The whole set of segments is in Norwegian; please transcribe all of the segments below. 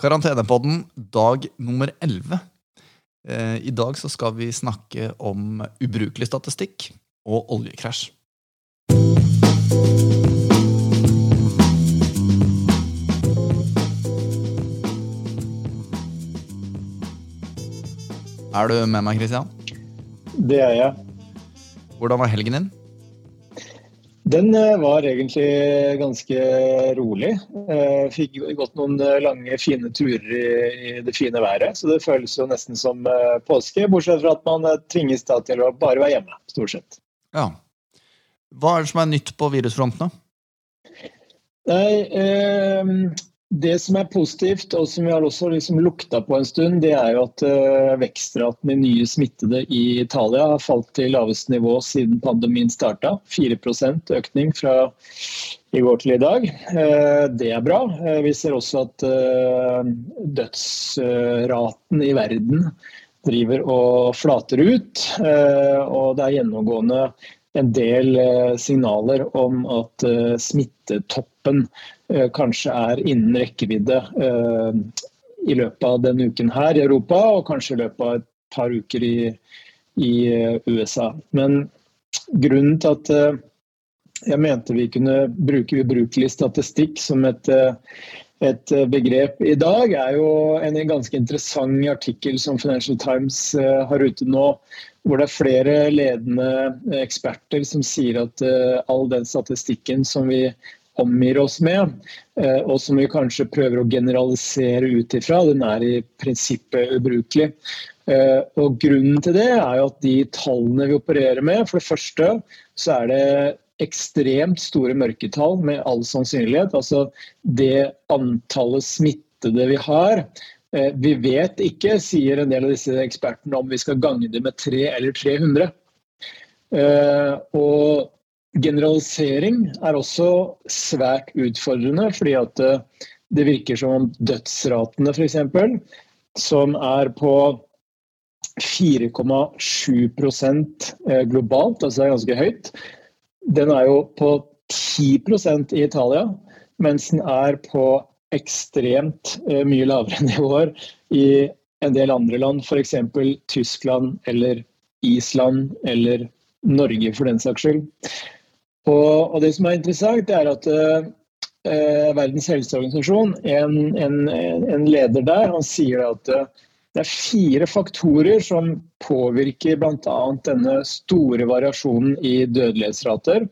Karantenepodden dag nummer 11. Eh, I dag så skal vi snakke om ubrukelig statistikk og oljekrasj. Er du med meg, Christian? Det er jeg. Hvordan var helgen din? Den eh, var egentlig ganske rolig. Eh, fikk gått noen eh, lange, fine turer i det fine været. Så det føles jo nesten som påske, bortsett fra at man tvinges da til å bare være hjemme, stort sett. Ja. Hva er det som er nytt på virusfronten, da? Nei, eh, det som er positivt, og som vi har også liksom lukta på en stund, det er jo at uh, vekstraten i nye smittede i Italia har falt til laveste nivå siden pandemien starta. 4 økning fra i går til i dag. Uh, det er bra. Uh, vi ser også at dødsraten i verden driver og flater ut. og det er gjennomgående en del signaler om at smittetoppen Eh, kanskje er innen rekkevidde eh, i løpet av denne uken her i Europa, og kanskje i løpet av et par uker i, i eh, USA. Men grunnen til at jeg mente vi kunne bruke ubrukelig statistikk som et, et begrep i dag, er jo en ganske interessant artikkel som Financial Times har ute nå, hvor det er flere ledende eksperter som sier at all den statistikken som vi omgir oss med, eh, og som vi kanskje prøver å generalisere ut ifra, den er i prinsippet ubrukelig. Eh, og Grunnen til det er jo at de tallene vi opererer med, for det første så er det ekstremt store mørketall med all sannsynlighet. Altså det antallet smittede vi har. Eh, vi vet ikke, sier en del av disse ekspertene, om vi skal gange det med 3 eller 300. Og Generalisering er også svært utfordrende, fordi at eh, det virker som om dødsratene f.eks., som er på 4,7 eh, globalt, altså er ganske høyt, den er jo på 10% i Italia, mens den er på ekstremt eh, mye lavere nivåer i en del andre land, f.eks. Tyskland eller Island eller Norge for den saks skyld. Og, og, det som er interessant, er at uh, Verdens helseorganisasjon, en, en, en, leder der, han sier at uh, det er fire faktorer som påvirker bl.a. denne store variasjonen i dødelighetsrater.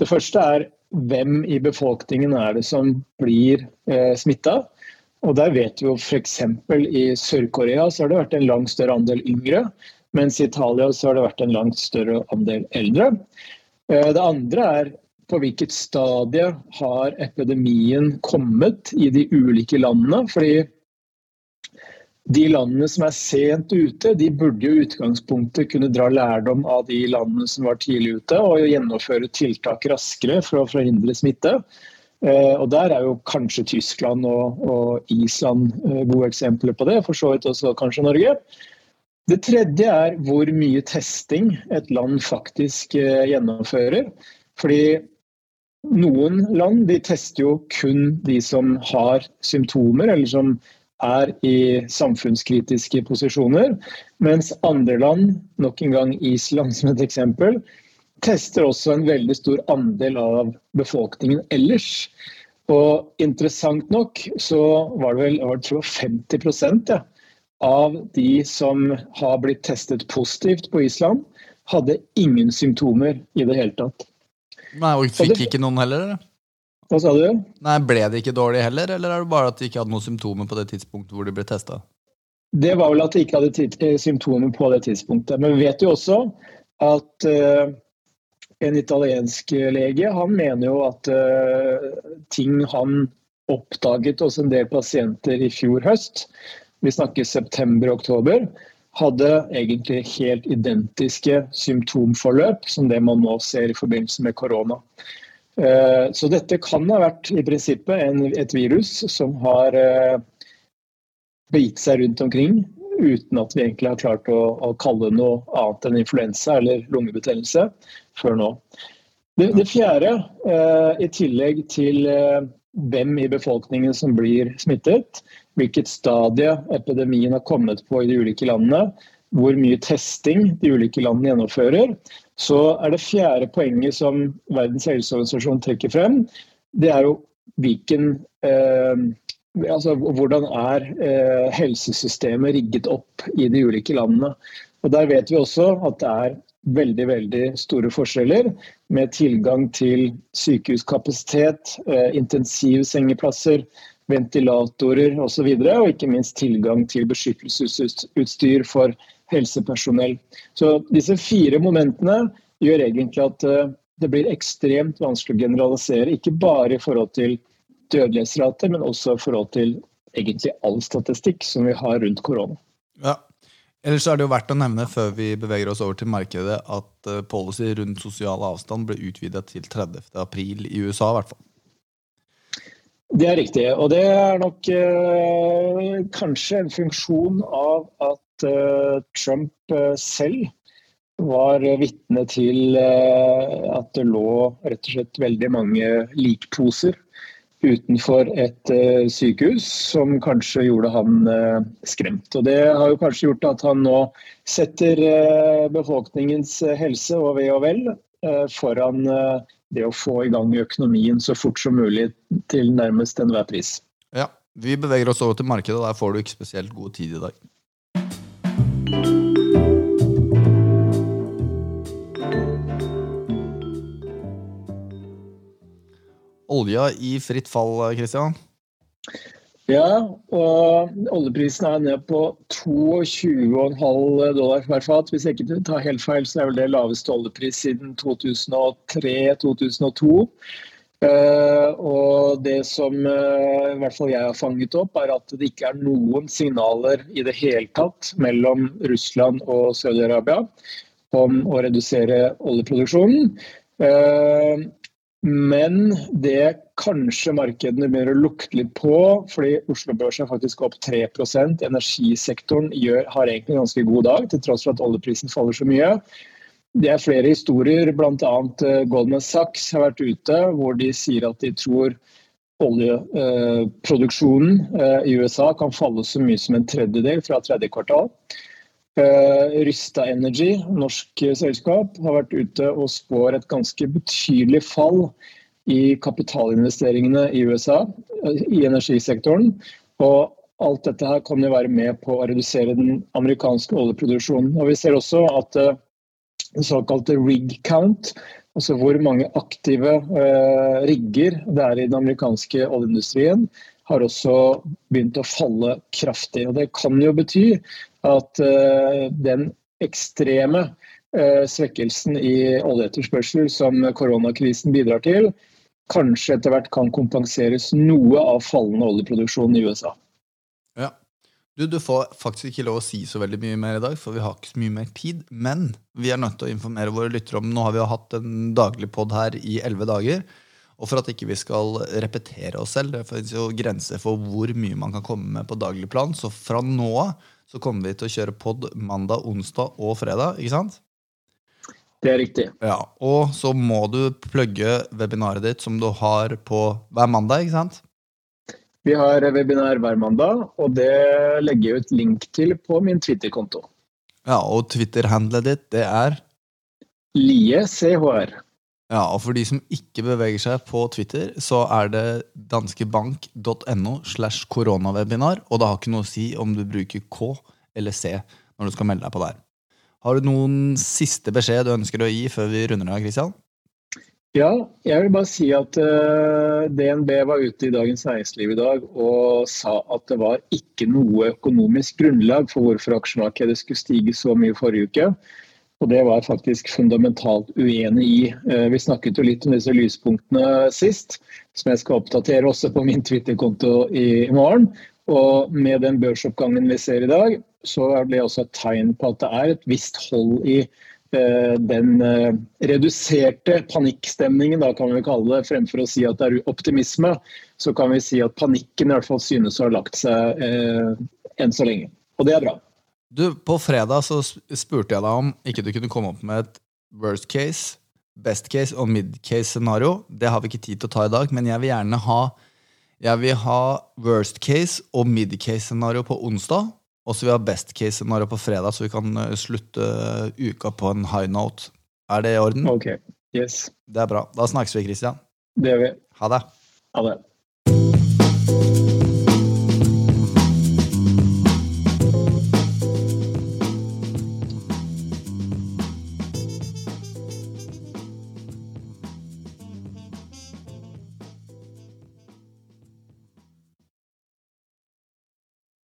Det første er hvem i befolkningen er det som blir eh, smitta. Der vet vi jo f.eks. i Sør-Korea så har det vært en langt større andel yngre, mens i Italia så har det vært en langt større andel eldre. Eh, det andre er på hvilket stadie har epidemien kommet i de ulike landene. fordi de landene som er sent ute, de burde jo i utgangspunktet kunne dra lærdom av de landene som var tidlig ute, og gjennomføre tiltak raskere for å forhindre smitte. Eh, og Der er jo kanskje Tyskland og, og Island eh, gode eksempler på det, for så vidt også kanskje Norge. Det tredje er hvor mye testing et land faktisk eh, gjennomfører. Fordi noen land de tester jo kun de som har symptomer, eller som er i samfunnskritiske posisjoner. Mens andre land, nok en gang Island som et eksempel, tester også en veldig stor andel av befolkningen ellers. Og interessant nok så var det vel jeg tror 50 ja, av de som har blitt testet positivt på Island, hadde ingen symptomer i det hele tatt. Nei, Og fikk det, ikke noen heller? Hva sa du? Nei, Ble det ikke dårlig heller, eller er det bare at de ikke hadde noen symptomer på det tidspunktet hvor de ble testa? Det var vel at de ikke hadde eh, symptomer på det tidspunktet. Men vi vet jo også at uh, en italiensk lege han mener jo at uh, ting han oppdaget hos en del pasienter i fjor høst, vi snakker september-oktober, hadde egentlig helt identiske symptomforløp som det man nå ser i forbindelse med korona. Eh, så dette kan ha vært i prinsippet et virus som har eh, begitt seg rundt omkring uten at vi egentlig har klart å, å kalle noe annet enn influensa eller lungebetennelse før nå. Det, det fjerde, eh, i tillegg til hvem i befolkningen som blir smittet, hvilket stadie epidemien har kommet på i de ulike landene, hvor mye testing de ulike landene gjennomfører, så er det fjerde poenget som Verdens helseorganisasjon trekker frem, det er jo hvilken eh, altså, Hvordan er eh, helsesystemet rigget opp i de ulike landene. Og Der vet vi også at det er veldig veldig store forskjeller med tilgang til sykehuskapasitet, eh, intensivsengeplasser, ventilatorer osv. Og, så videre, og ikke minst tilgang til beskyttelsesutstyr for helsepersonell. Så disse fire momentene gjør egentlig at eh, det blir ekstremt vanskelig å generalisere. Ikke bare i forhold til dødelighetsrate, men også i forhold til egentlig all statistikk som vi har rundt korona. Ja. Ellers er det jo verdt å nevne før vi beveger oss over til markedet, at eh, policy rundt sosial avstand ble utvidet til 30. april i USA. i hvert fall. Det er riktig. Og det er nok eh, kanskje en funksjon av at eh, Trump eh, selv var vitne til eh, at det lå rett og slett veldig mange likposer utenfor et eh, sykehus, som kanskje gjorde han eh, skremt. Og Det har jo kanskje gjort at han nå setter befolkningens helse og ve og vel foran det å få i gang økonomien så fort som mulig til nærmest enhver pris. Ja, Vi beveger oss over til markedet, og der får du ikke spesielt god tid i dag. Olja i fritt fall, Kristian? Ja, og oljeprisen er ned på 22,5 dollar per fat. Hvis jeg ikke tar helt feil, så er vel det laveste oljepris siden 2003-2002. Uh, eh, og det som uh, i hvert fall jeg har fanget opp, er at det ikke er noen signaler i det hele tatt mellom Russland og Saudi-Arabia om å redusere oljeproduksjonen. Uh, men det kanskje markedene begynner å lukte litt på, fordi Oslo Børs er faktisk opp 3 Energisektoren gjør, har egentlig en ganske god dag, til tross for at oljeprisen faller så mye. Det er flere historier, bl.a. Eh, Goldman Sachs har vært ute hvor de sier at de tror oljeproduksjonen eh, i USA kan falle så mye som en tredjedel fra tredje kvartal. Uh, Rysta Energy, norsk selskap, har vært ute og spår et ganske betydelig fall i kapitalinvesteringene i USA, uh, i energisektoren. Og alt dette her kan jo være med på å redusere den amerikanske oljeproduksjonen. Og Vi ser også at den såkalte rig count, altså hvor mange aktive rigger det er i den amerikanske oljeindustrien, har også begynt å falle kraftig. Og Det kan jo bety at uh, den ekstreme uh, svekkelsen i oljeetterspørsel som koronakrisen bidrar til, kanskje etter hvert kan kompenseres noe av fallende oljeproduksjon i USA. Ja. Du, du, får faktisk ikke lov å si så veldig mye mer i dag, for vi har ikke så mye mer tid. Men vi er nødt til å informere våre lyttere om Nå har vi jo hatt en daglig pod her i elleve dager. Og for at ikke vi skal repetere oss selv, det finnes jo grenser for hvor mye man kan komme med på daglig plan, så fra nå av så kommer vi til å kjøre pod mandag, onsdag og fredag, ikke sant? Det er riktig. Ja, Og så må du plugge webinaret ditt som du har på hver mandag, ikke sant? Vi har webinar hver mandag, og det legger jeg ut link til på min Twitter-konto. Ja, og Twitter-handlet ditt, det er? Lie CHR. Ja, og for de som ikke beveger seg på Twitter, så er det danskebank.no slash koronawebinar, og det har ikke noe å si om du bruker K eller C når du skal melde deg på der. Har du noen siste beskjed du ønsker å gi før vi runder av, Kristian? Ja, jeg vil bare si at eh, DNB var ute i Dagens Næringsliv i dag og sa at det var ikke noe økonomisk grunnlag for hvorfor aksjemarkedet skulle stige så mye forrige uke. Og det var jeg faktisk fundamentalt uenig i. Eh, vi snakket jo litt om disse lyspunktene sist, som jeg skal oppdatere også på min Twitter-konto i morgen. Og med den børsoppgangen vi ser i dag, så er det også et tegn på at det er et visst hold i eh, den eh, reduserte panikkstemningen, da kan vi kalle det, fremfor å si at det er optimisme, så kan vi si at panikken i hvert fall synes å ha lagt seg enn så lenge. Og det er bra. Du, På fredag så spurte jeg deg om ikke du kunne komme opp med et worst case, best case og mid case scenario. Det har vi ikke tid til å ta i dag, men jeg vil gjerne ha Jeg vil ha worst case og mid case scenario på onsdag. Og så vil jeg ha best case scenario på fredag, så vi kan eh, slutte uka på en high note. Er det i orden? Ok. Yes. Det er bra. Da snakkes vi, Christian. Det gjør vi. Ha det. Ha det.